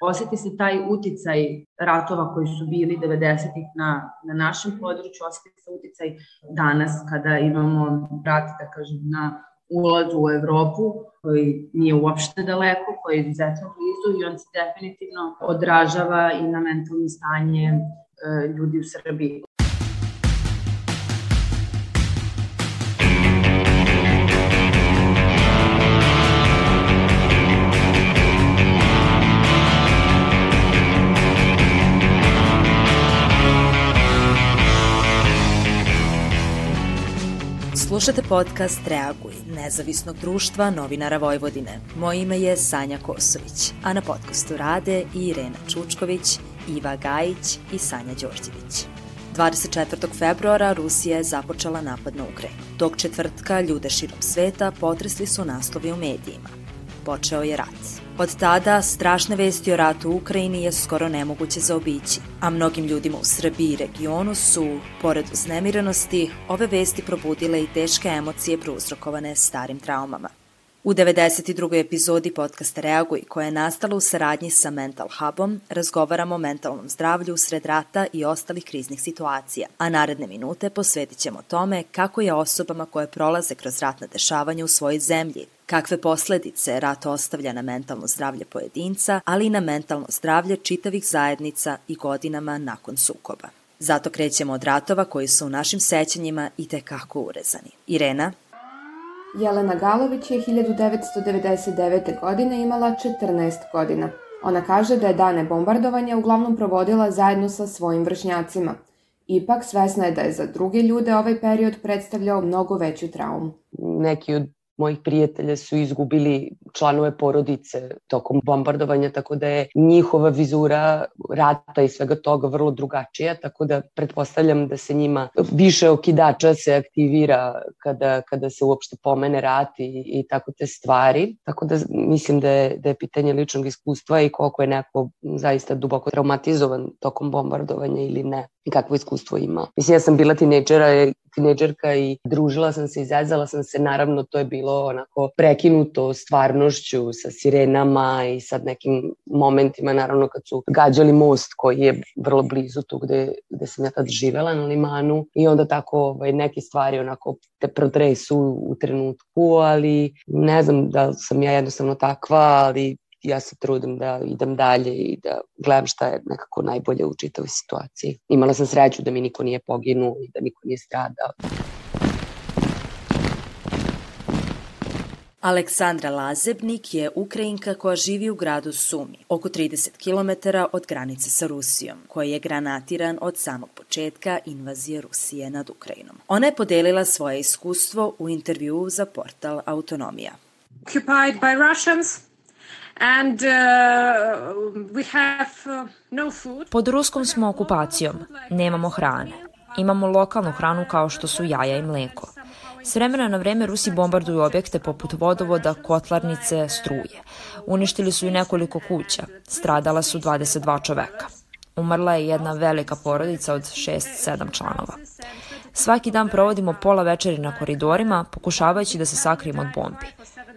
oseti se taj uticaj ratova koji su bili 90-ih na, na našem području, oseti se uticaj danas kada imamo rat, da kažem, na ulazu u Evropu, koji nije uopšte daleko, koji je izuzetno blizu i on se definitivno odražava i na mentalno stanje e, ljudi u Srbiji. Slušate podcast Reaguj, nezavisnog društva novinara Vojvodine. Moje ime je Sanja Kosović, a na podcastu rade i Irena Čučković, Iva Gajić i Sanja Đorđević. 24. februara Rusija je započela napad na Ukrajinu. Tog četvrtka ljude širom sveta potresli su naslovi u medijima. Počeo je rat. Od tada strašne vesti o ratu u Ukrajini je skoro nemoguće zaobići, a mnogim ljudima u Srbiji i regionu su, pored uznemirenosti, ove vesti probudile i teške emocije prouzrokovane starim traumama. U 92. epizodi podcasta Reaguj, koja je nastala u saradnji sa Mental Hubom, razgovaramo o mentalnom zdravlju sred rata i ostalih kriznih situacija, a naredne minute posvetit ćemo tome kako je osobama koje prolaze kroz ratna dešavanja u svojoj zemlji, kakve posledice rat ostavlja na mentalno zdravlje pojedinca, ali i na mentalno zdravlje čitavih zajednica i godinama nakon sukoba. Zato krećemo od ratova koji su u našim sećanjima i tekako urezani. Irena, Jelena Galović je 1999. godine imala 14 godina. Ona kaže da je dane bombardovanja uglavnom provodila zajedno sa svojim vršnjacima. Ipak svesna je da je za druge ljude ovaj period predstavljao mnogo veću traumu. Neki od mojih prijatelja su izgubili članove porodice tokom bombardovanja, tako da je njihova vizura rata i svega toga vrlo drugačija, tako da pretpostavljam da se njima više okidača se aktivira kada, kada se uopšte pomene rat i, i tako te stvari. Tako da mislim da je, da je pitanje ličnog iskustva i koliko je neko zaista duboko traumatizovan tokom bombardovanja ili ne i kakvo iskustvo ima. Mislim, ja sam bila tineđera, tineđerka i družila sam se, izazala sam se, naravno to je bilo onako prekinuto stvarnošću sa sirenama i sad nekim momentima, naravno kad su gađali most koji je vrlo blizu tu gde, gde sam ja tad živela na limanu i onda tako ovaj, neke stvari onako te protresu u trenutku, ali ne znam da sam ja jednostavno takva, ali ja se trudim da idem dalje i da gledam šta je nekako najbolje u čitavoj situaciji. Imala sam sreću da mi niko nije poginuo i da niko nije stradao. Aleksandra Lazebnik je Ukrajinka koja živi u gradu Sumi, oko 30 km od granice sa Rusijom, koji je granatiran od samog početka invazije Rusije nad Ukrajinom. Ona je podelila svoje iskustvo u intervjuu za portal Autonomija. Occupied by Russians, And, uh, we have, uh, no food. Pod ruskom smo okupacijom, nemamo hrane. Imamo lokalnu hranu kao što su jaja i mleko. S vremena na vreme Rusi bombarduju objekte poput vodovoda, kotlarnice, struje. Uništili su i nekoliko kuća. Stradala su 22 čoveka. Umrla je jedna velika porodica od 6-7 članova. Svaki dan provodimo pola večeri na koridorima, pokušavajući da se sakrijemo od bombi.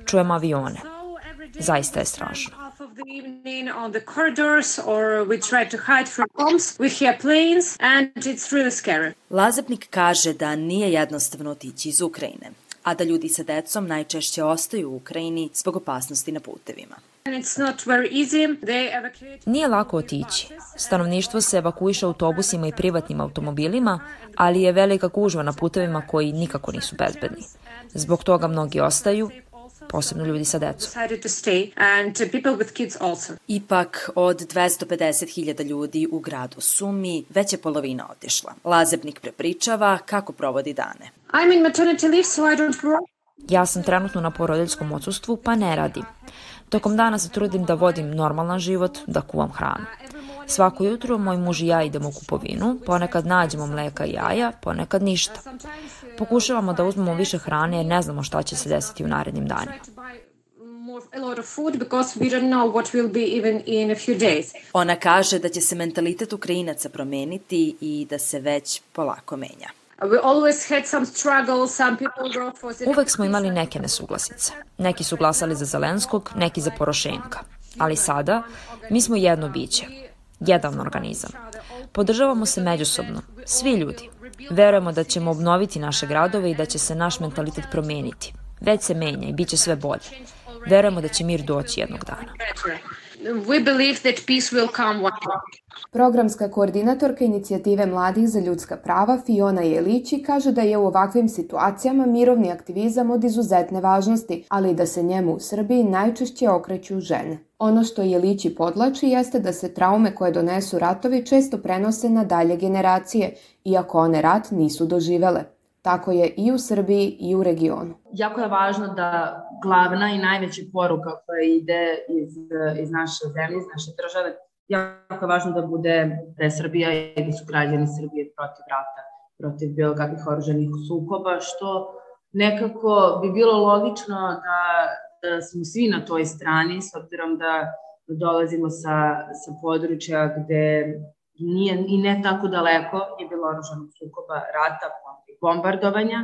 Čujemo avione. Zaista je strašno. Lazepnik kaže da nije jednostavno otići iz Ukrajine, a da ljudi sa decom najčešće ostaju u Ukrajini zbog opasnosti na putevima. Nije lako otići. Stanovništvo se evakuiše autobusima i privatnim automobilima, ali je velika gužva na putevima koji nikako nisu bezbedni. Zbog toga mnogi ostaju, posebno ljudi sa decom. Ipak, od 250.000 ljudi u gradu Sumi, već je polovina otišla. Lazebnik prepričava kako provodi dane. I'm in maternity leave, so I don't work. Ja sam trenutno na porodiljskom odsustvu, pa ne radim. Tokom dana se trudim da vodim normalan život, da kuvam hranu. Svako jutro moj muž i ja idemo u kupovinu, ponekad nađemo mleka i jaja, ponekad ništa. Pokušavamo da uzmemo više hrane jer ne znamo šta će se desiti u narednim danima. Ona kaže da će se mentalitet Ukrajinaca promeniti i da se već polako menja. Uvek smo imali neke nesuglasice. Neki su glasali za Zelenskog, neki za Porošenka. Ali sada, mi smo jedno biće, jedan organizam. Podržavamo se međusobno, svi ljudi. Verujemo da ćemo obnoviti naše gradove i da će se naš mentalitet promeniti. Već se menja i bit će sve bolje. Verujemo da će mir doći jednog dana. We believe that peace will come one day. Programska koordinatorka inicijative Mladih za ljudska prava Fiona Jelići kaže da je u ovakvim situacijama mirovni aktivizam od izuzetne važnosti, ali da se njemu u Srbiji najčešće okreću žene. Ono što Jelići podlači jeste da se traume koje donesu ratovi često prenose na dalje generacije, iako one rat nisu doživele. Tako je i u Srbiji i u regionu. Jako je važno da glavna i najveća poruka koja ide iz, iz naše zemlje, iz naše države, jako je važno da bude da je Srbija i da su građani Srbije protiv rata, protiv bilo kakvih oruženih sukoba, što nekako bi bilo logično da, da smo svi na toj strani, s obzirom da dolazimo sa, sa područja gde nije i ne tako daleko je bilo oruženog sukoba, rata, bombardovanja,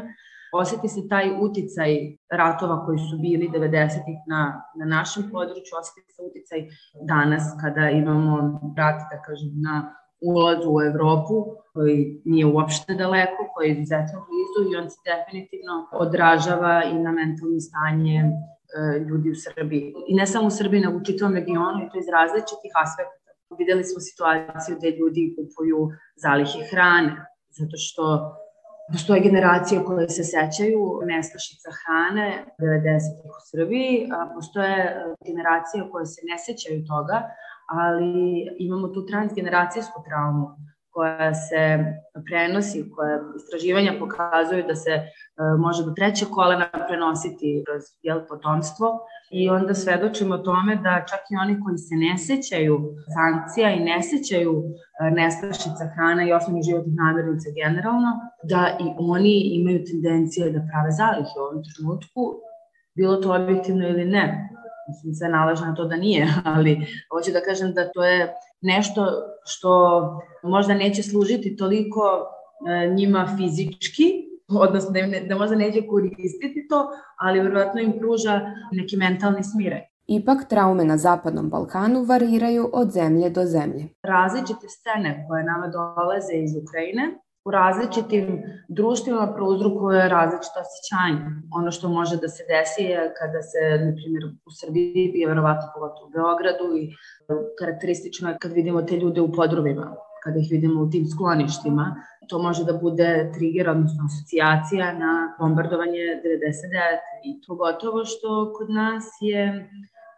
oseti se taj uticaj ratova koji su bili 90-ih na, na našem području, oseti se uticaj danas kada imamo rat, da kažem, na ulazu u Evropu, koji nije uopšte daleko, koji je izuzetno blizu i on se definitivno odražava i na mentalno stanje e, ljudi u Srbiji. I ne samo u Srbiji, nego u čitavom regionu i to iz različitih aspekta. Videli smo situaciju gde ljudi kupuju zalihe hrane, zato što Postoje generacije koje se sećaju nestašica hrane 90-ih u Srbiji, a postoje e, generacije koje se ne sećaju toga, ali imamo tu transgeneracijsku traumu koja se prenosi, koja istraživanja pokazuju da se e, može do treće kolena prenositi kroz jel, potomstvo. I onda svedočimo tome da čak i oni koji se ne sećaju sankcija i ne sećaju e, nestašica hrana i osnovnih životnih namirnica generalno, da i oni imaju tendencije da prave zalihe u ovom trenutku, bilo to objektivno ili ne. Mislim, sve nalaže na to da nije, ali hoću da kažem da to je nešto što možda neće služiti toliko e, njima fizički, odnosno da, ne, da možda neće koristiti to, ali verovatno im pruža neki mentalni smiraj. Ipak traume na Zapadnom Balkanu variraju od zemlje do zemlje. Različite scene koje nama dolaze iz Ukrajine u različitim društvima prouzrukuje različite osjećanja. Ono što može da se desi je kada se, na primjer, u Srbiji je verovatno pogotovo u Beogradu i karakteristično je kad vidimo te ljude u podrumima, kada ih vidimo u tim skloništima, to može da bude trigger, odnosno asocijacija na bombardovanje 99. I pogotovo što kod nas je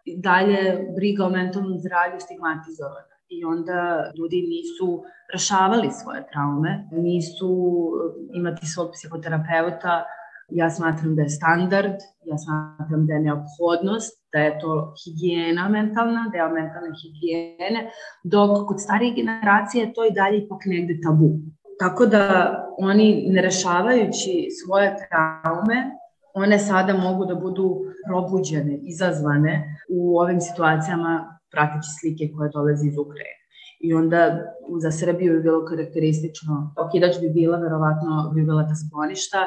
dalje briga o mentalnom zdravlju stigmatizovana i onda ljudi nisu rešavali svoje traume, nisu eh, imati svog psihoterapeuta, ja smatram da je standard, ja smatram da je neophodnost, da je to higijena mentalna, deo mentalne higijene, dok kod starih generacije to i dalje ipak negde tabu. Tako da oni ne rešavajući svoje traume, one sada mogu da budu probuđene, izazvane u ovim situacijama prateći slike koje dolaze iz Ukrajine. I onda za Srbiju bi bilo karakteristično, okidač bi bila verovatno bi bila ta skloništa,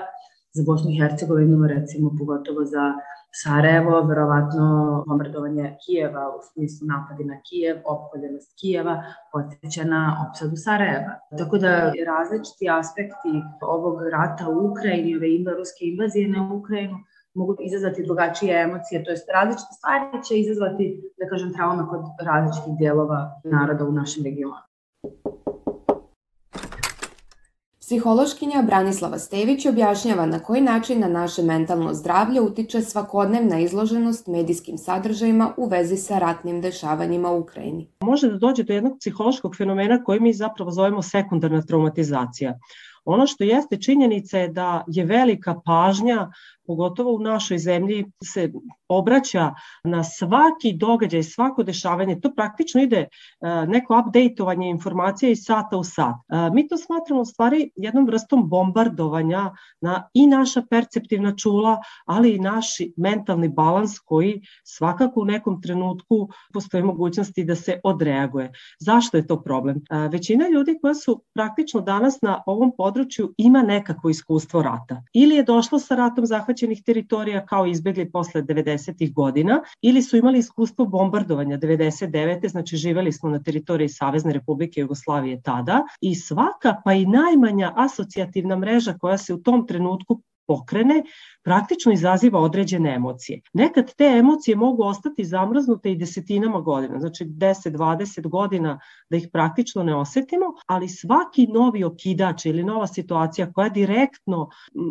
za Bosnu i Hercegovinu recimo pogotovo za Sarajevo, verovatno bombardovanje Kijeva u smislu napadi na Kijev, opkoljenost Kijeva, podsjeća na opsadu Sarajeva. Tako da različiti aspekti ovog rata u Ukrajini, ove ruske invazije na Ukrajinu, mogu izazvati drugačije emocije, to jest različite stvari će izazvati, da kažem, traume kod različitih dijelova naroda u našem regionu. Psihološkinja Branislava Stević objašnjava na koji način na naše mentalno zdravlje utiče svakodnevna izloženost medijskim sadržajima u vezi sa ratnim dešavanjima u Ukrajini. Može da dođe do jednog psihološkog fenomena koji mi zapravo zovemo sekundarna traumatizacija. Ono što jeste činjenica je da je velika pažnja pogotovo u našoj zemlji, se obraća na svaki događaj, svako dešavanje. To praktično ide e, neko updateovanje informacija iz sata u sat. E, mi to smatramo u stvari jednom vrstom bombardovanja na i naša perceptivna čula, ali i naš mentalni balans koji svakako u nekom trenutku postoji mogućnosti da se odreaguje. Zašto je to problem? E, većina ljudi koja su praktično danas na ovom području ima nekako iskustvo rata. Ili je došlo sa ratom zahvaćenim obraćenih teritorija kao izbegli posle 90. godina ili su imali iskustvo bombardovanja 99. znači živeli smo na teritoriji Savezne Republike Jugoslavije tada i svaka pa i najmanja asocijativna mreža koja se u tom trenutku pokrene, praktično izaziva određene emocije. Nekad te emocije mogu ostati zamrznute i desetinama godina, znači 10-20 godina da ih praktično ne osetimo, ali svaki novi okidač ili nova situacija koja direktno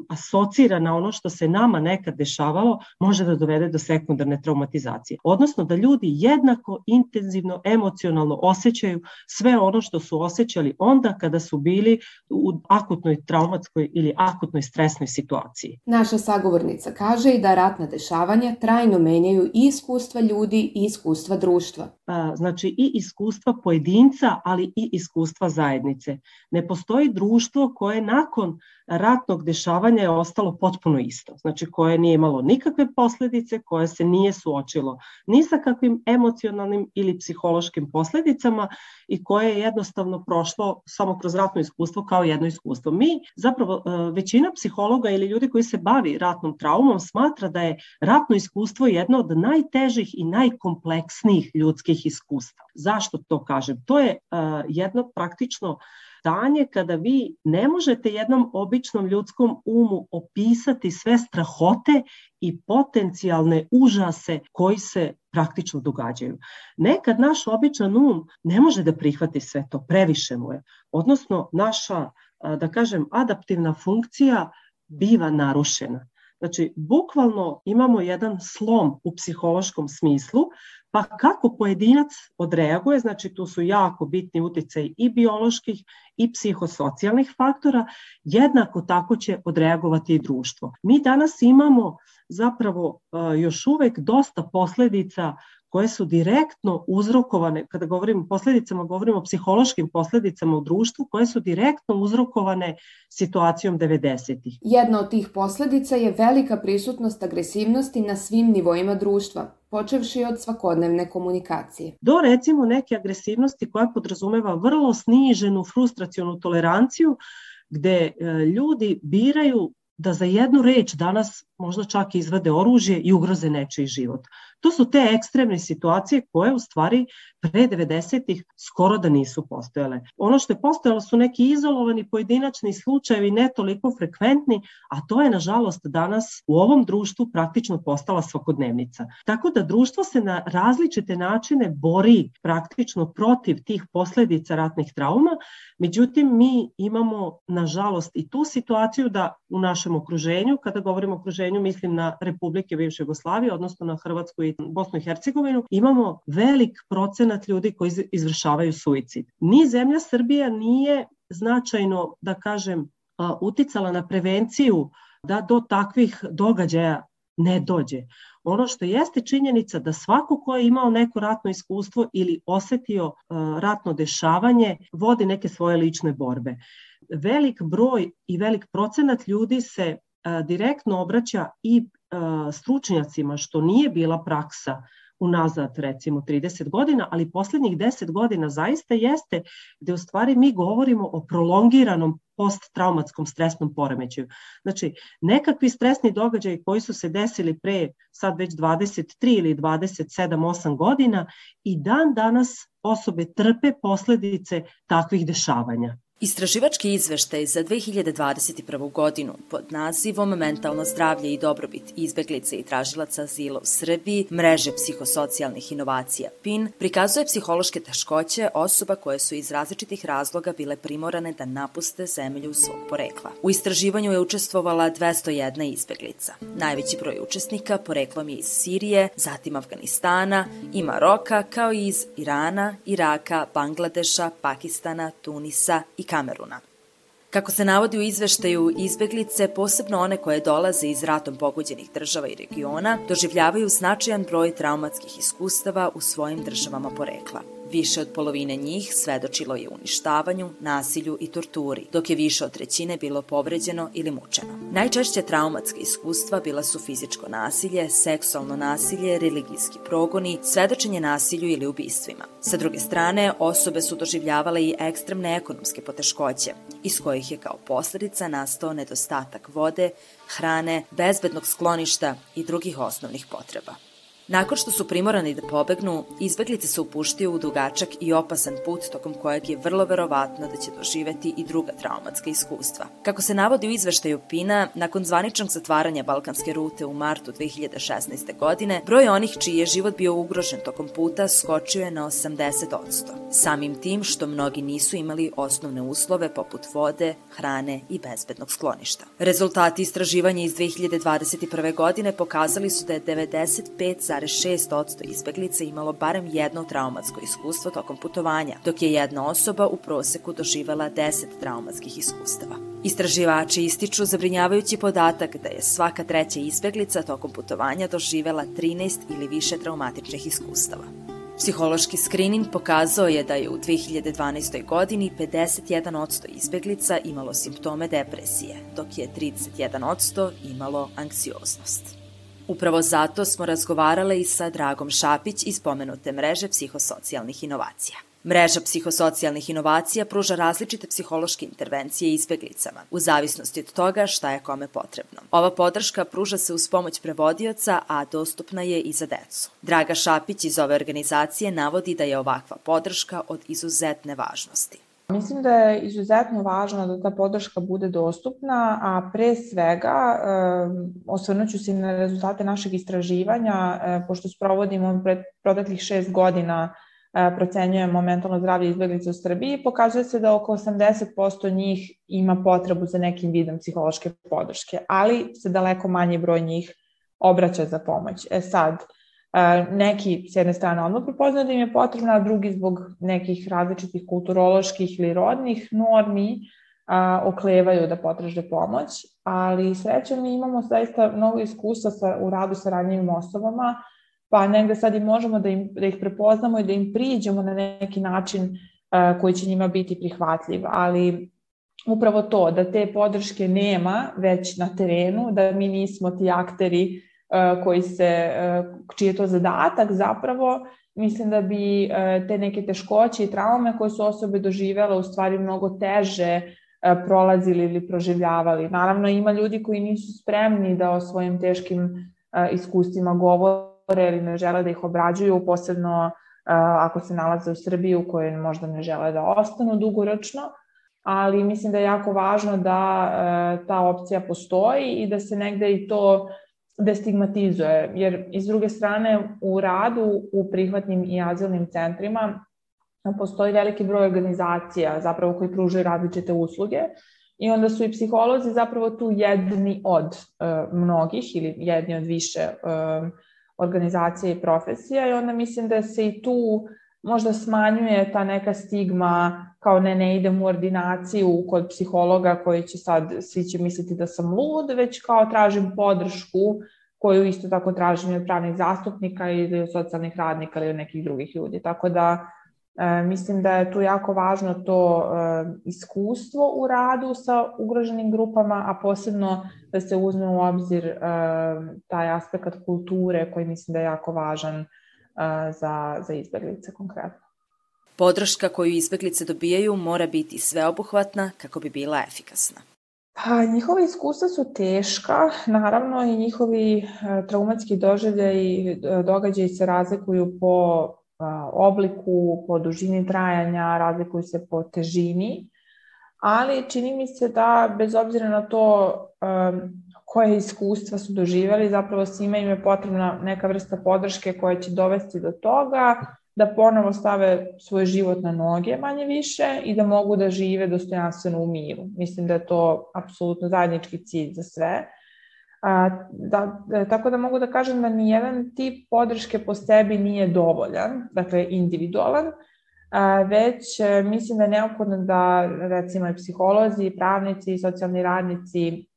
asocira na ono što se nama nekad dešavalo, može da dovede do sekundarne traumatizacije. Odnosno da ljudi jednako intenzivno emocionalno osjećaju sve ono što su osjećali onda kada su bili u akutnoj traumatskoj ili akutnoj stresnoj situaciji. Naša sagovornica kaže i da ratna dešavanja trajno menjaju i iskustva ljudi i iskustva društva. Znači i iskustva pojedinca, ali i iskustva zajednice. Ne postoji društvo koje nakon ratnog dešavanja je ostalo potpuno isto. Znači koje nije imalo nikakve posledice, koje se nije suočilo ni sa kakvim emocionalnim ili psihološkim posledicama i koje je jednostavno prošlo samo kroz ratno iskustvo kao jedno iskustvo. Mi, zapravo, većina psihologa ili ljudi koji se bavi ratnom traumom smatra da je ratno iskustvo jedno od najtežih i najkompleksnijih ljudskih iskustva. Zašto to kažem? To je uh, jedno praktično stanje kada vi ne možete jednom običnom ljudskom umu opisati sve strahote i potencijalne užase koji se praktično događaju. Nekad naš običan um ne može da prihvati sve to, previše mu je. Odnosno, naša, da kažem, adaptivna funkcija biva narušena. Znači, bukvalno imamo jedan slom u psihološkom smislu, pa kako pojedinac odreaguje, znači tu su jako bitni uticaj i bioloških i psihosocijalnih faktora, jednako tako će odreagovati i društvo. Mi danas imamo zapravo još uvek dosta posledica koje su direktno uzrokovane, kada govorimo o posledicama, govorimo o psihološkim posledicama u društvu, koje su direktno uzrokovane situacijom 90-ih. Jedna od tih posledica je velika prisutnost agresivnosti na svim nivoima društva, počevši od svakodnevne komunikacije. Do recimo neke agresivnosti koja podrazumeva vrlo sniženu frustracionu toleranciju, gde e, ljudi biraju da za jednu reč danas možda čak izvade oružje i ugroze nečiji život. To su te ekstremne situacije koje u stvari pre 90-ih skoro da nisu postojale. Ono što je postojalo su neki izolovani pojedinačni slučajevi, ne toliko frekventni, a to je nažalost danas u ovom društvu praktično postala svakodnevnica. Tako da društvo se na različite načine bori praktično protiv tih posledica ratnih trauma, međutim mi imamo nažalost i tu situaciju da u našem okruženju, kada govorimo o okruženju mislim na Republike bivše Jugoslavije, odnosno na Hrvatsku i Bosnu i Hercegovinu, imamo velik procenat ljudi koji izvršavaju suicid. Ni zemlja Srbija nije značajno, da kažem, uticala na prevenciju da do takvih događaja ne dođe. Ono što jeste činjenica da svako ko je imao neko ratno iskustvo ili osetio ratno dešavanje vodi neke svoje lične borbe. Velik broj i velik procenat ljudi se direktno obraća i stručnjacima, što nije bila praksa unazad recimo 30 godina, ali poslednjih 10 godina zaista jeste gde u stvari mi govorimo o prolongiranom posttraumatskom stresnom poremećaju. Znači, nekakvi stresni događaji koji su se desili pre sad već 23 ili 27-8 godina i dan danas osobe trpe posledice takvih dešavanja. Istraživački izveštaj za 2021. godinu pod nazivom Mentalno zdravlje i dobrobit izbeglice i tražilaca azila u Srbiji, mreže psihosocijalnih inovacija PIN, prikazuje psihološke teškoće osoba koje su iz različitih razloga bile primorane da napuste zemlju svog porekla. U istraživanju je učestvovala 201 izbeglica. Najveći broj učesnika poreklom je iz Sirije, zatim Afganistana i Maroka, kao i iz Irana, Iraka, Bangladeša, Pakistana, Tunisa i Kameruna. Kako se navodi u izveštaju, izbeglice, posebno one koje dolaze iz ratom pogođenih država i regiona, doživljavaju značajan broj traumatskih iskustava u svojim državama porekla. Više od polovine njih svedočilo je uništavanju, nasilju i torturi, dok je više od trećine bilo povređeno ili mučeno. Najčešće traumatske iskustva bila su fizičko nasilje, seksualno nasilje, religijski progoni, svedočenje nasilju ili ubistvima. Sa druge strane, osobe su doživljavale i ekstremne ekonomske poteškoće, iz kojih je kao posledica nastao nedostatak vode, hrane, bezbednog skloništa i drugih osnovnih potreba. Nakon što su primorani da pobegnu, izbeglice se upuštio u dugačak i opasan put tokom kojeg je vrlo verovatno da će doživeti i druga traumatska iskustva. Kako se navodi u izveštaju PINA, nakon zvaničnog zatvaranja balkanske rute u martu 2016. godine, broj onih čiji je život bio ugrožen tokom puta skočio je na 80%. Samim tim što mnogi nisu imali osnovne uslove poput vode, hrane i bezbednog skloništa. Rezultati istraživanja iz 2021. godine pokazali su da je 95 6,6% izbeglica imalo barem jedno traumatsko iskustvo tokom putovanja, dok je jedna osoba u proseku doživela 10 traumatskih iskustava. Istraživači ističu zabrinjavajući podatak da je svaka treća izbeglica tokom putovanja doživela 13 ili više traumatičnih iskustava. Psihološki skrining pokazao je da je u 2012. godini 51% izbeglica imalo simptome depresije, dok je 31% imalo anksioznost. Upravo zato smo razgovarale i sa Dragom Šapić iz pomenute mreže psihosocijalnih inovacija. Mreža psihosocijalnih inovacija pruža različite psihološke intervencije izbeglicama, u zavisnosti od toga šta je kome potrebno. Ova podrška pruža se uz pomoć prevodioca, a dostupna je i za decu. Draga Šapić iz ove organizacije navodi da je ovakva podrška od izuzetne važnosti. Mislim da je izuzetno važno da ta podrška bude dostupna, a pre svega osvrnuću se na rezultate našeg istraživanja, e, pošto sprovodimo pred proteklih šest godina e, procenjujemo mentalno zdravlje izbjeglica u Srbiji, pokazuje se da oko 80% njih ima potrebu za nekim vidom psihološke podrške, ali se daleko manji broj njih obraća za pomoć. E sad, neki s jedne strane odmah prepoznaju da im je potrebna, a drugi zbog nekih različitih kulturoloških ili rodnih normi a, oklevaju da potraže pomoć, ali srećom mi imamo zaista mnogo iskustva sa, u radu sa ranjivim osobama, pa negde sad i možemo da, im, da ih prepoznamo i da im priđemo na neki način a, koji će njima biti prihvatljiv, ali upravo to, da te podrške nema već na terenu, da mi nismo ti akteri koji se, e, čiji je to zadatak zapravo, mislim da bi e, te neke teškoće i traume koje su osobe doživele u stvari mnogo teže prolazili ili proživljavali. Naravno ima ljudi koji nisu spremni da o svojim teškim iskustvima govore ili ne žele da ih obrađuju, posebno ako se nalaze u Srbiji u kojoj možda ne žele da ostanu dugoročno, ali mislim da je jako važno da ta opcija postoji i da se negde i to destigmatizuje, jer iz druge strane u radu u prihvatnim i azilnim centrima postoji veliki broj organizacija zapravo koji pružaju različite usluge i onda su i psiholozi zapravo tu jedni od uh, mnogih ili jedni od više uh, organizacija i profesija i onda mislim da se i tu možda smanjuje ta neka stigma kao ne, ne idem u ordinaciju kod psihologa koji će sad, svi će misliti da sam lud, već kao tražim podršku koju isto tako tražim od pravnih zastupnika ili od socijalnih radnika ili od nekih drugih ljudi. Tako da e, mislim da je tu jako važno to e, iskustvo u radu sa ugroženim grupama, a posebno da se uzme u obzir e, taj aspekt kulture koji mislim da je jako važan za, za izbjeglice konkretno. Podrška koju izbeglice dobijaju mora biti sveobuhvatna kako bi bila efikasna. Pa, njihova iskustva su teška, naravno i njihovi e, traumatski doživlje i e, događaji se razlikuju po e, obliku, po dužini trajanja, razlikuju se po težini, ali čini mi se da bez obzira na to koje iskustva su doživjeli, zapravo svima im je potrebna neka vrsta podrške koja će dovesti do toga da ponovo stave svoj život na noge manje više i da mogu da žive dostojanstveno u miru. Mislim da je to apsolutno zajednički cilj za sve. A, da, da, tako da mogu da kažem da nijedan tip podrške po sebi nije dovoljan, dakle individualan, a, već e, mislim da je neophodno da recimo i psiholozi, pravnici, socijalni radnici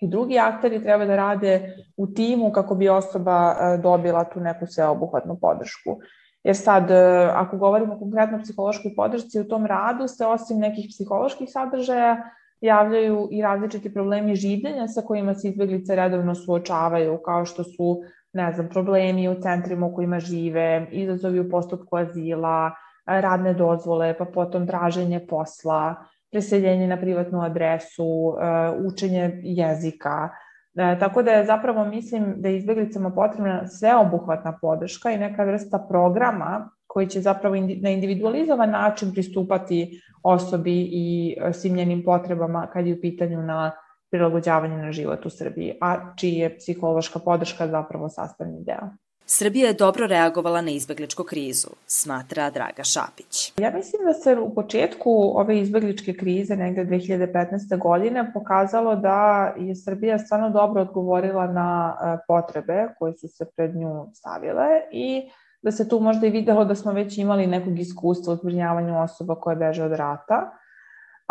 i drugi akteri treba da rade u timu kako bi osoba e, dobila tu neku sveobuhvatnu podršku. Jer sad, e, ako govorimo konkretno o psihološkoj podršci, u tom radu se osim nekih psiholoških sadržaja javljaju i različiti problemi življenja sa kojima se izbeglice redovno suočavaju, kao što su, ne znam, problemi u centrima u kojima žive, izazovi u postupku azila, radne dozvole, pa potom traženje posla, preseljenje na privatnu adresu, e, učenje jezika. E, tako da je zapravo mislim da je izbeglicama potrebna sveobuhvatna podrška i neka vrsta programa koji će zapravo na individualizovan način pristupati osobi i e, svim njenim potrebama kad je u pitanju na prilagođavanje na život u Srbiji, a čiji je psihološka podrška zapravo sastavni deo. Srbija je dobro reagovala na izbegličku krizu, smatra Draga Šapić. Ja mislim da se u početku ove izbegličke krize, negde 2015. godine, pokazalo da je Srbija stvarno dobro odgovorila na e, potrebe koje su se pred nju stavile i da se tu možda i videlo da smo već imali nekog iskustva u zbrinjavanju osoba koje beže od rata.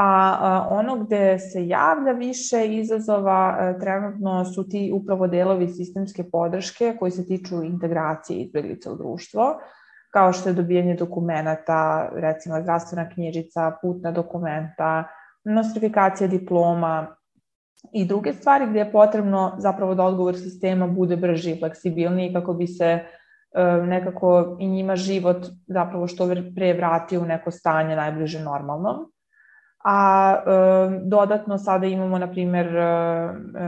A ono gde se javlja više izazova e, trenutno su ti upravo delovi sistemske podrške koji se tiču integracije izbjeglica u društvo, kao što je dobijanje dokumenta, recimo zdravstvena knjižica, putna dokumenta, nostrifikacija diploma i druge stvari gde je potrebno zapravo da odgovor sistema bude brži i fleksibilniji kako bi se E, nekako i njima život zapravo što pre vratio u neko stanje najbliže normalnom. A e, dodatno sada imamo, na primjer, e,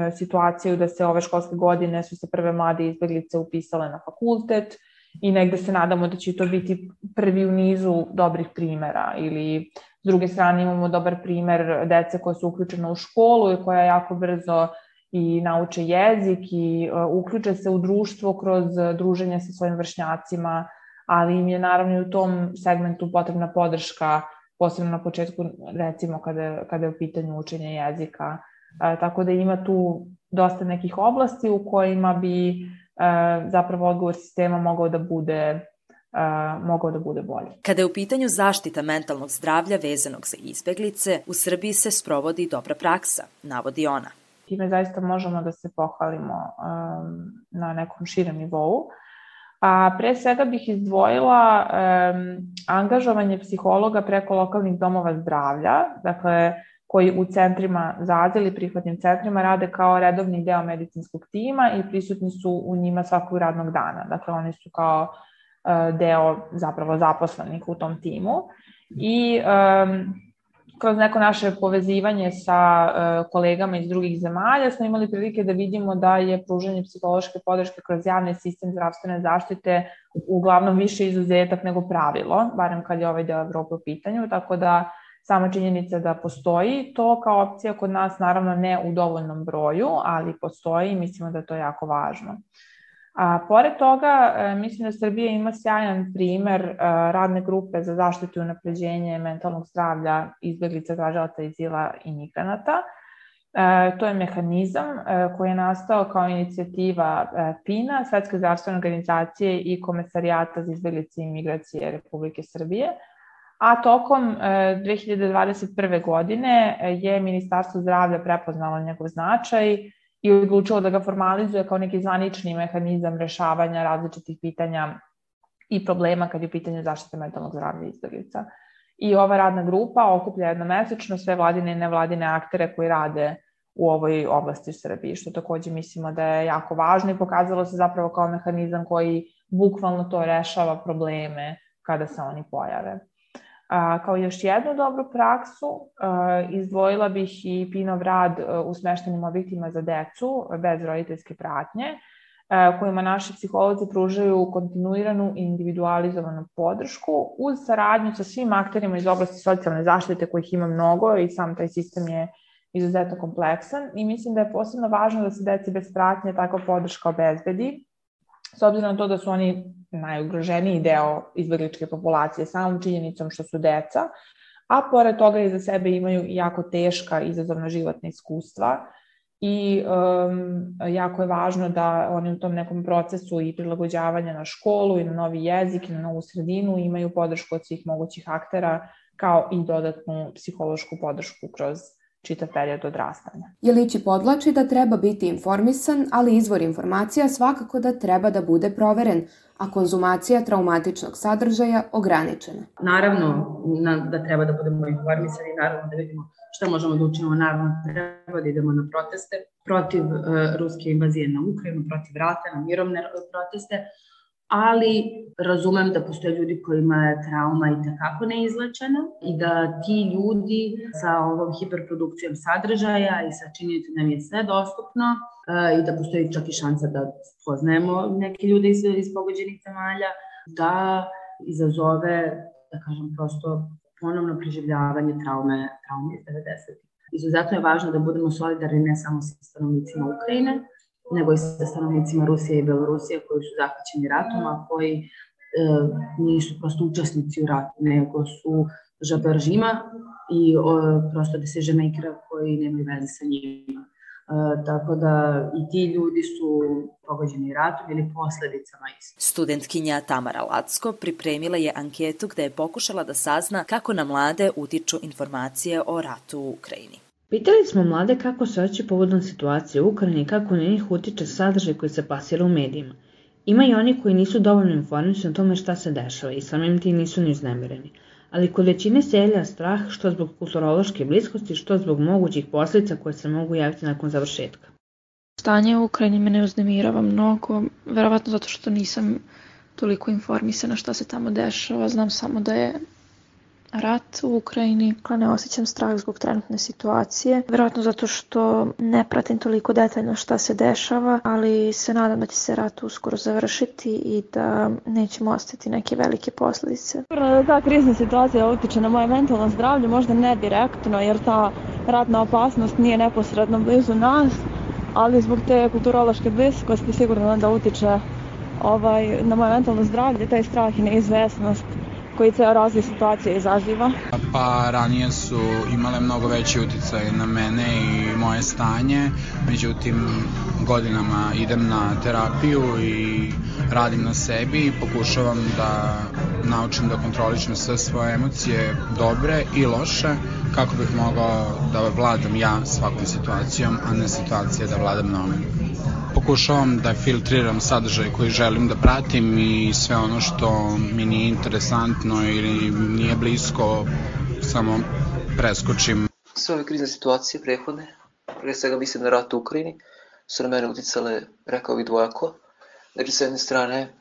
e, situaciju da se ove školske godine su se prve mlade izbeglice upisale na fakultet i negde se nadamo da će to biti prvi u nizu dobrih primera. Ili s druge strane imamo dobar primer dece koja su uključena u školu i koja jako brzo i nauče jezik i uh, uključe se u društvo kroz druženje sa svojim vršnjacima, ali im je naravno i u tom segmentu potrebna podrška, posebno na početku, recimo kada, kada je u pitanju učenja jezika. Uh, tako da ima tu dosta nekih oblasti u kojima bi uh, zapravo odgovor sistema mogao da bude uh, mogao da bude bolji. Kada je u pitanju zaštita mentalnog zdravlja vezanog za izbeglice, u Srbiji se sprovodi dobra praksa, navodi ona time zaista možemo da se pohvalimo um, na nekom širem nivou. A pre svega bih izdvojila um, angažovanje psihologa preko lokalnih domova zdravlja, dakle koji u centrima za azil i prihvatnim centrima rade kao redovni deo medicinskog tima i prisutni su u njima svakog radnog dana. Dakle, oni su kao uh, deo zapravo zaposlenih u tom timu. I um, kroz neko naše povezivanje sa uh, kolegama iz drugih zemalja smo imali prilike da vidimo da je pružanje psihološke podrške kroz javni sistem zdravstvene zaštite uglavnom više izuzetak nego pravilo, barem kad je ovaj deo Evrope u pitanju, tako da sama činjenica da postoji to kao opcija kod nas naravno ne u dovoljnom broju, ali postoji i mislimo da je to jako važno. A, pored toga, e, mislim da Srbija ima sjajan primer e, radne grupe za zaštitu i napređenje mentalnog zdravlja izbjeglica, tražalaca izila i migranata. E, to je mehanizam koji je nastao kao inicijativa PINA, Svetske zdravstvene organizacije i Komesarijata za izbjeglice i migracije Republike Srbije. A tokom 2021. godine je Ministarstvo zdravlja prepoznalo njegov značaj i odlučilo da ga formalizuje kao neki zvanični mehanizam rešavanja različitih pitanja i problema kad je u pitanju zaštite mentalnog zdravlja izbjeglica. I ova radna grupa okuplja jednomesečno sve vladine i nevladine aktere koji rade u ovoj oblasti u Srbiji, što takođe mislimo da je jako važno i pokazalo se zapravo kao mehanizam koji bukvalno to rešava probleme kada se oni pojave. A, kao još jednu dobru praksu a, izdvojila bih i Pinov rad a, u smeštenim objektima za decu bez roditeljske pratnje, a, kojima naši psiholozi pružaju kontinuiranu i individualizovanu podršku uz saradnju sa svim akterima iz oblasti socijalne zaštite kojih ima mnogo i sam taj sistem je izuzetno kompleksan i mislim da je posebno važno da se deci bez pratnje takva podrška obezbedi s obzirom na to da su oni najugroženiji deo izbegličke populacije samom činjenicom što su deca, a pored toga i za sebe imaju jako teška izazovna životna iskustva i um, jako je važno da oni u tom nekom procesu i prilagođavanja na školu i na novi jezik i na novu sredinu imaju podršku od svih mogućih aktera kao i dodatnu psihološku podršku kroz čitav period odrastanja. Jelići podlači da treba biti informisan, ali izvor informacija svakako da treba da bude proveren, a konzumacija traumatičnog sadržaja ograničena. Naravno da treba da budemo informisani, naravno da vidimo šta možemo da učinimo, naravno da treba da idemo na proteste protiv uh, ruske invazije na Ukrajinu, protiv rata, na mirovne proteste, ali razumem da postoje ljudi kojima je trauma i takako neizlečena i da ti ljudi sa ovom hiperprodukcijom sadržaja i sa činjenicom da mi je sve dostupno uh, i da postoji čak i šansa da poznajemo neke ljude iz, iz pogođenih zemalja, da izazove, da kažem, prosto ponovno preživljavanje traume, traume iz 90. Izuzetno je važno da budemo solidarni ne samo sa stanovnicima Ukrajine, nego i sa stanovnicima Rusije i Belorusije koji su zahvaćeni ratom, a koji e, nisu prosto učesnici u ratu, nego su žabe režima i o, prosto decision-makera koji nemaju veze sa njima. E, tako da i ti ljudi su pogođeni ratom ili posledicama isto. Studentkinja Tamara Lacko pripremila je anketu gde je pokušala da sazna kako na mlade utiču informacije o ratu u Ukrajini. Pitali smo mlade kako se oći povodom situacije u Ukrajini i kako na njih utiče sadržaj koji se pasira u medijima. Ima i oni koji nisu dovoljno informisani o tome šta se dešava i samim ti nisu ni uznemireni. Ali kod većine se jelja strah što zbog kulturološke bliskosti, što zbog mogućih posljedica koje se mogu javiti nakon završetka. Stanje u Ukrajini me ne uznemirava mnogo, verovatno zato što nisam toliko informisana šta se tamo dešava. Znam samo da je rat u Ukrajini. Ne osjećam strah zbog trenutne situacije. Verovatno zato što ne pratim toliko detaljno šta se dešava, ali se nadam da će se rat uskoro završiti i da nećemo ostati neke velike posledice. Da ta krizna situacija utiče na moje mentalno zdravlje, možda ne direktno, jer ta ratna opasnost nije neposredno blizu nas, ali zbog te kulturološke bliskosti sigurno da utiče ovaj, na moje mentalno zdravlje, taj strah i neizvesnost koji ceo razvoj situacije izaziva? Pa ranije su imale mnogo veći uticaj na mene i moje stanje, međutim godinama idem na terapiju i radim na sebi i pokušavam da naučim da kontrolišem sve svoje emocije, dobre i loše, kako bih mogao da vladam ja svakom situacijom, a ne situacija da vladam mnom pokušavam da filtriram sadržaj koji želim da pratim i sve ono što mi nije interesantno ili nije blisko, samo preskočim. Sve ove krizne situacije prehodne, pre svega mislim na rat u Ukrajini, su na mene uticale, rekao bih dvojako. Znači, s jedne strane,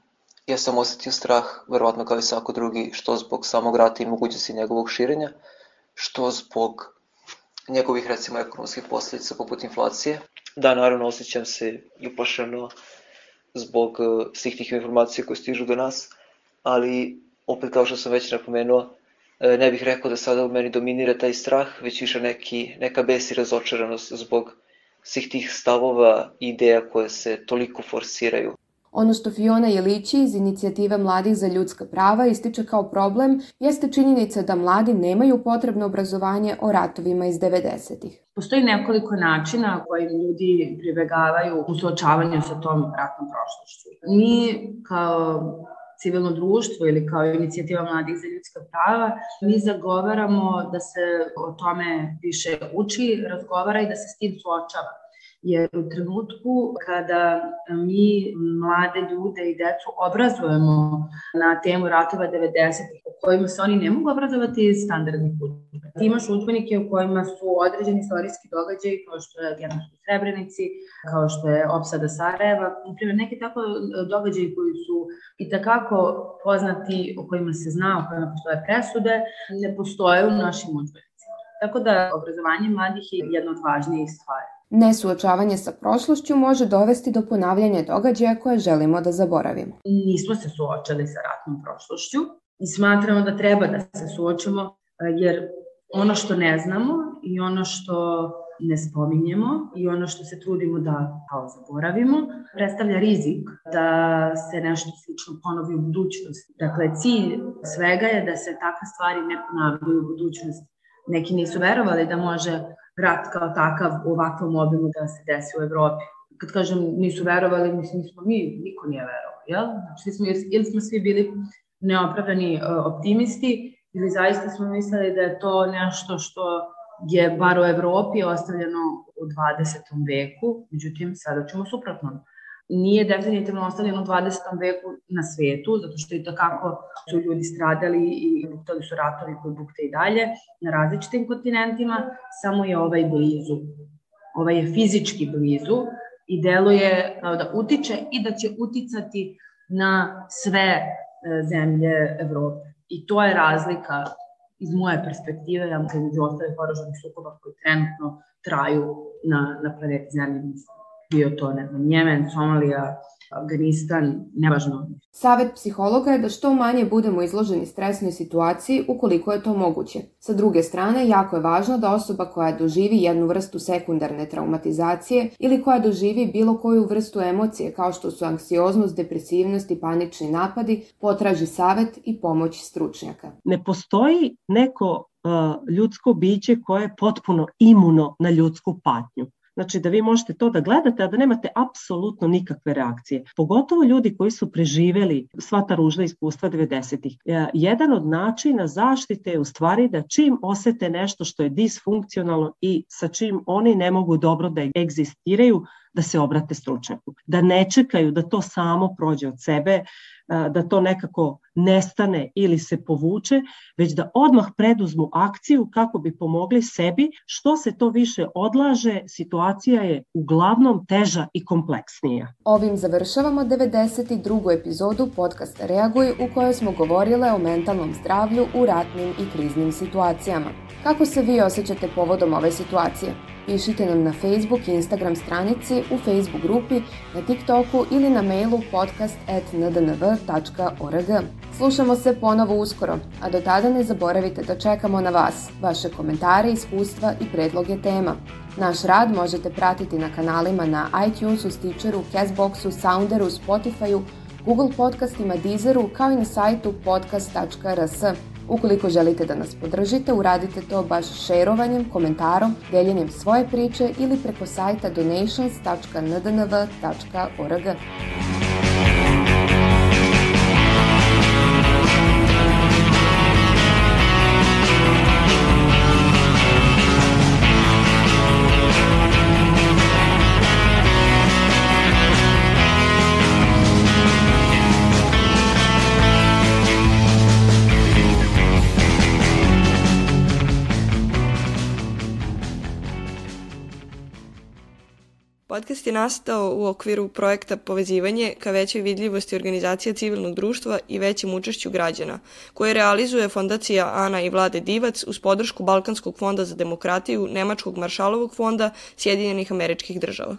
ja sam osetio strah, verovatno kao i svako drugi, što zbog samog rata i mogućnosti njegovog širenja, što zbog njegovih, recimo, ekonomskih posledica poput inflacije, Da, naravno, osjećam se i uplašeno zbog uh, svih tih informacija koje stižu do nas, ali opet kao što sam već napomenuo, uh, ne bih rekao da sada u meni dominira taj strah, već više neki, neka bes i razočaranost zbog svih tih stavova i ideja koje se toliko forsiraju. Ono što Fiona Jelići iz inicijative Mladih za ljudska prava ističe kao problem jeste činjenica da mladi nemaju potrebno obrazovanje o ratovima iz 90-ih. Postoji nekoliko načina koji ljudi pribegavaju u suočavanju sa tom ratnom prošlošću. Mi kao civilno društvo ili kao inicijativa mladih za ljudska prava, mi zagovaramo da se o tome više uči, razgovara i da se s tim suočava jer u trenutku kada mi mlade ljude i decu obrazujemo na temu ratova 90-ih, u kojima se oni ne mogu obrazovati iz standardnih udžbenika. Ti imaš udžbenike u kojima su određeni istorijski događaji kao što je genocid u Srebrenici, kao što je opsada Sarajeva, na primjer neki tako događaji koji su i takako poznati, o kojima se zna, o kojima postoje presude, ne postoje u našim udžbenicima. Tako da obrazovanje mladih je jedna od važnijih stvari. Nesuočavanje sa prošlošću može dovesti do ponavljanja događaja koje želimo da zaboravimo. Nismo se suočali sa ratnom prošlošću i smatramo da treba da se suočimo e, jer ono što ne znamo i ono što ne spominjemo i ono što se trudimo da kao zaboravimo predstavlja rizik da se nešto slično ponovi u budućnosti. Dakle, cilj svega je da se takve stvari ne ponavljaju u budućnosti. Neki nisu verovali da može rat kao takav u ovakvom obimu da se desi u Evropi. Kad kažem nisu verovali, mislim nismo mi, niko nije verovao, jel? Znači, smo, ili smo svi bili neopravdani uh, optimisti ili zaista smo mislili da je to nešto što je bar u Evropi ostavljeno u 20. veku, međutim sada ćemo suprotno. Nije definitivno ostavljeno u 20. veku na svetu, zato što i takako su ljudi stradali i buktali su ratovi koji bukte i dalje na različitim kontinentima, samo je ovaj blizu. Ovaj je fizički blizu i deluje da utiče i da će uticati na sve e, zemlje Evrope. I to je razlika iz moje perspektive, ja mislim, među ostale poraženih sukoba koji trenutno traju na, na planeti Zemlji. Bio to, ne znam, Njemen, Somalija, Afganistan, nevažno. Savet psihologa je da što manje budemo izloženi stresnoj situaciji ukoliko je to moguće. Sa druge strane, jako je važno da osoba koja doživi jednu vrstu sekundarne traumatizacije ili koja doživi bilo koju vrstu emocije kao što su anksioznost, depresivnost i panični napadi, potraži savet i pomoć stručnjaka. Ne postoji neko uh, ljudsko biće koje je potpuno imuno na ljudsku patnju. Znači da vi možete to da gledate, a da nemate apsolutno nikakve reakcije. Pogotovo ljudi koji su preživeli sva ta ružna iskustva 90-ih. E, jedan od načina zaštite je u stvari da čim osete nešto što je disfunkcionalno i sa čim oni ne mogu dobro da egzistiraju, da se obrate stručnjaku. Da ne čekaju da to samo prođe od sebe, da to nekako nestane ili se povuče, već da odmah preduzmu akciju kako bi pomogli sebi. Što se to više odlaže, situacija je uglavnom teža i kompleksnija. Ovim završavamo 92. epizodu podcasta Reaguj u kojoj smo govorile o mentalnom zdravlju u ratnim i kriznim situacijama. Kako se vi osjećate povodom ove situacije? Pišite nam na Facebook i Instagram stranici, u Facebook grupi, na TikToku ili na mailu podcast.ndnv.org. Slušamo se ponovo uskoro, a do tada ne zaboravite da čekamo na vas, vaše komentare, iskustva i predloge tema. Naš rad možete pratiti na kanalima na iTunesu, Stitcheru, Castboxu, Sounderu, Spotifyu, Google podcastima, Deezeru, kao i na sajtu podcast.rs. Ukoliko želite da nas podržite, uradite to baš šerovanjem, komentarom, deljenjem svoje priče ili preko sajta donations.ndnv.org. Podcast je nastao u okviru projekta Povezivanje ka većoj vidljivosti organizacija civilnog društva i većem učešću građana, koje realizuje Fondacija Ana i Vlade Divac uz podršku Balkanskog fonda za demokratiju, Nemačkog maršalovog fonda Sjedinjenih američkih država.